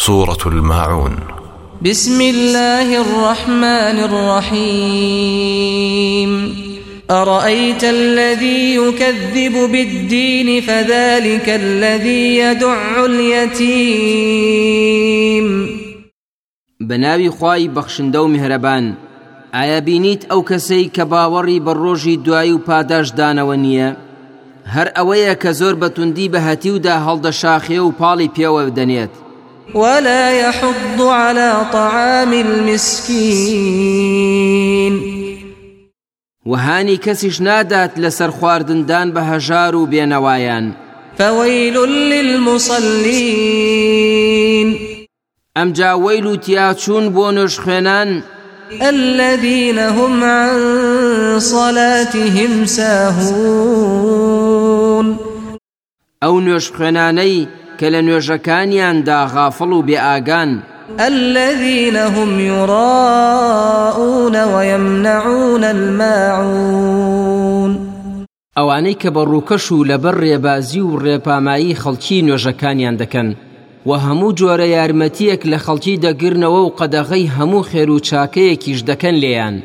سورة الماعون. بسم الله الرحمن الرحيم. أرأيت الذي يكذب بالدين فذلك الذي يدع اليتيم. بناوی خوای بەخشندە و میهرەبان ئایا بینیت ئەو کەسەی کە باوەڕی بە ڕۆژی دوایی و پاداشدانەوە نییە؟ هەر ئەوەیە کە زۆر بەتوندی بە هەتیودا هەڵدەشاخێ و پاڵی پێوە بدەنێت ولا يحض على طعام المسكين. وهانی کەسیش نادات لەسەر خواردندان و بێنەوایان فويل للمصلين. ئەمجا وەیل و تیاچوون بۆ نوێژ خوێنان الذين هم عن صلاتهم ساهون. نوێژ خوێنانەی کە لە نوێژەکانیاندا غافڵ و بێئاگان. الذين هم يراءون ويمنعون الماعون. ئەوانەی کە بە ڕووکەش و لەبەر ڕێبازی و ڕێپامایی خەڵکی نوێژەکانیان دەکەن و هەموو جۆرە یارمەتیەک لە خەڵکی دەگرنەوە و قەدەغەی هەموو خێر و چاکەیەکیش دەکەن لێیان.